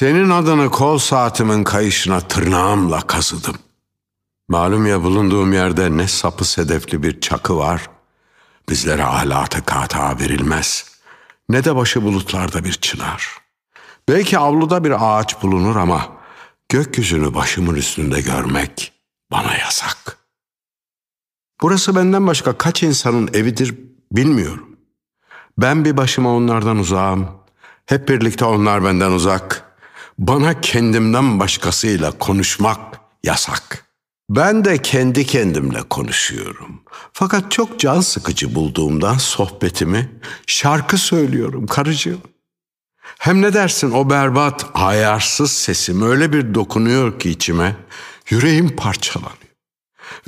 Senin adını kol saatimin kayışına tırnağımla kazıdım. Malum ya bulunduğum yerde ne sapı sedefli bir çakı var, bizlere alatı kata verilmez, ne de başı bulutlarda bir çınar. Belki avluda bir ağaç bulunur ama gökyüzünü başımın üstünde görmek bana yasak. Burası benden başka kaç insanın evidir bilmiyorum. Ben bir başıma onlardan uzağım, hep birlikte onlar benden uzak.'' Bana kendimden başkasıyla konuşmak yasak. Ben de kendi kendimle konuşuyorum. Fakat çok can sıkıcı bulduğumdan sohbetimi şarkı söylüyorum karıcığım. Hem ne dersin o berbat, ayarsız sesim öyle bir dokunuyor ki içime, yüreğim parçalanıyor.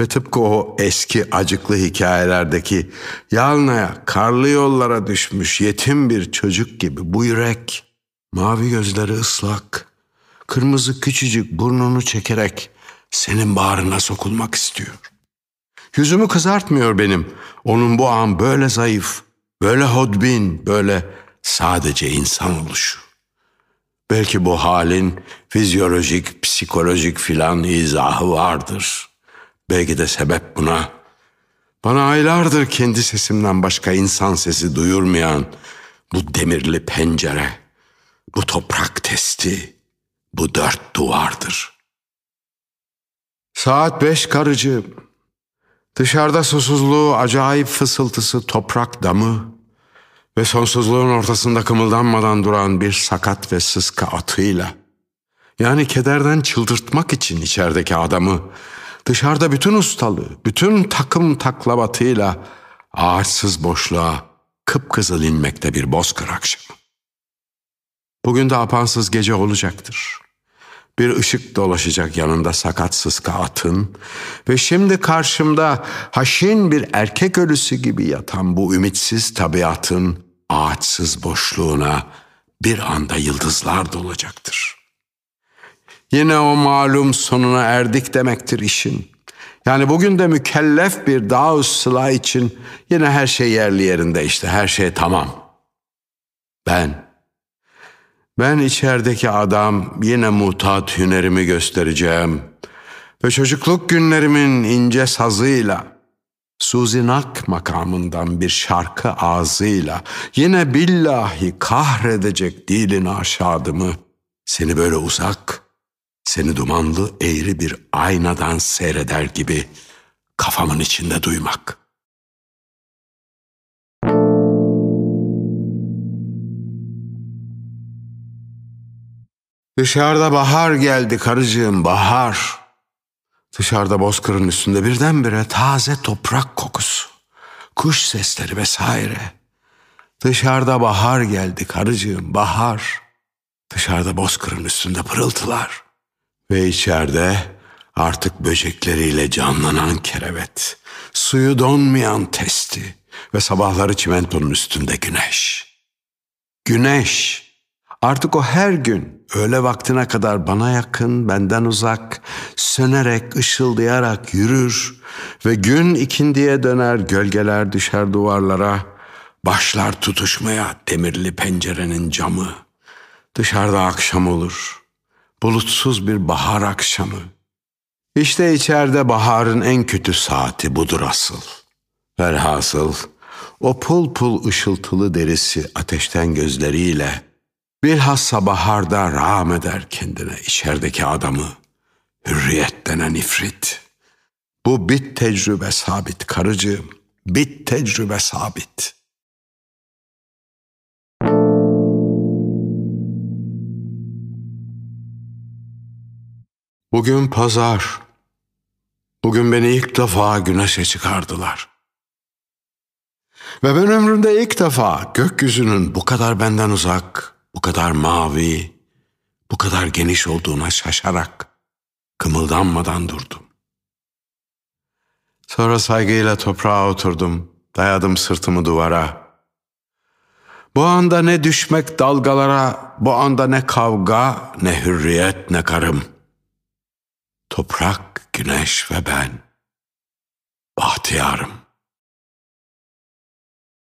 Ve tıpkı o eski acıklı hikayelerdeki yalnaya, karlı yollara düşmüş yetim bir çocuk gibi bu yürek Mavi gözleri ıslak, kırmızı küçücük burnunu çekerek senin bağrına sokulmak istiyor. Yüzümü kızartmıyor benim. Onun bu an böyle zayıf, böyle hodbin, böyle sadece insan oluşu. Belki bu halin fizyolojik, psikolojik filan izahı vardır. Belki de sebep buna. Bana aylardır kendi sesimden başka insan sesi duyurmayan bu demirli pencere.'' Bu toprak testi, bu dört duvardır. Saat beş karıcığım. Dışarıda susuzluğu, acayip fısıltısı, toprak damı ve sonsuzluğun ortasında kımıldanmadan duran bir sakat ve sıska atıyla, yani kederden çıldırtmak için içerideki adamı, dışarıda bütün ustalığı, bütün takım taklavatıyla ağaçsız boşluğa kıpkızıl inmekte bir bozkır akşamı. Bugün de apansız gece olacaktır. Bir ışık dolaşacak yanında sakat sıska atın ve şimdi karşımda haşin bir erkek ölüsü gibi yatan bu ümitsiz tabiatın ağaçsız boşluğuna bir anda yıldızlar dolacaktır. Yine o malum sonuna erdik demektir işin. Yani bugün de mükellef bir dağ sıla için yine her şey yerli yerinde işte her şey tamam. Ben ben içerideki adam yine mutat hünerimi göstereceğim ve çocukluk günlerimin ince sazıyla Suzinak makamından bir şarkı ağzıyla yine billahi kahredecek dilin aşağıdımı seni böyle uzak, seni dumanlı eğri bir aynadan seyreder gibi kafamın içinde duymak.'' Dışarıda bahar geldi karıcığım bahar. Dışarıda bozkırın üstünde birdenbire taze toprak kokusu, kuş sesleri vesaire. Dışarıda bahar geldi karıcığım bahar. Dışarıda bozkırın üstünde pırıltılar. Ve içeride artık böcekleriyle canlanan kerevet, suyu donmayan testi ve sabahları çimentonun üstünde güneş. Güneş Artık o her gün öğle vaktine kadar bana yakın, benden uzak, sönerek, ışıldayarak yürür ve gün ikindiye döner, gölgeler düşer duvarlara, başlar tutuşmaya demirli pencerenin camı. Dışarıda akşam olur, bulutsuz bir bahar akşamı. İşte içeride baharın en kötü saati budur asıl. Velhasıl o pul pul ışıltılı derisi ateşten gözleriyle Bilhassa baharda rağm eder kendine içerideki adamı. Hürriyet denen ifrit. Bu bit tecrübe sabit karıcığım. Bit tecrübe sabit. Bugün pazar. Bugün beni ilk defa güneşe çıkardılar. Ve ben ömrümde ilk defa gökyüzünün bu kadar benden uzak, bu kadar mavi, bu kadar geniş olduğuna şaşarak kımıldanmadan durdum. Sonra saygıyla toprağa oturdum, dayadım sırtımı duvara. Bu anda ne düşmek dalgalara, bu anda ne kavga, ne hürriyet, ne karım. Toprak, güneş ve ben, bahtiyarım.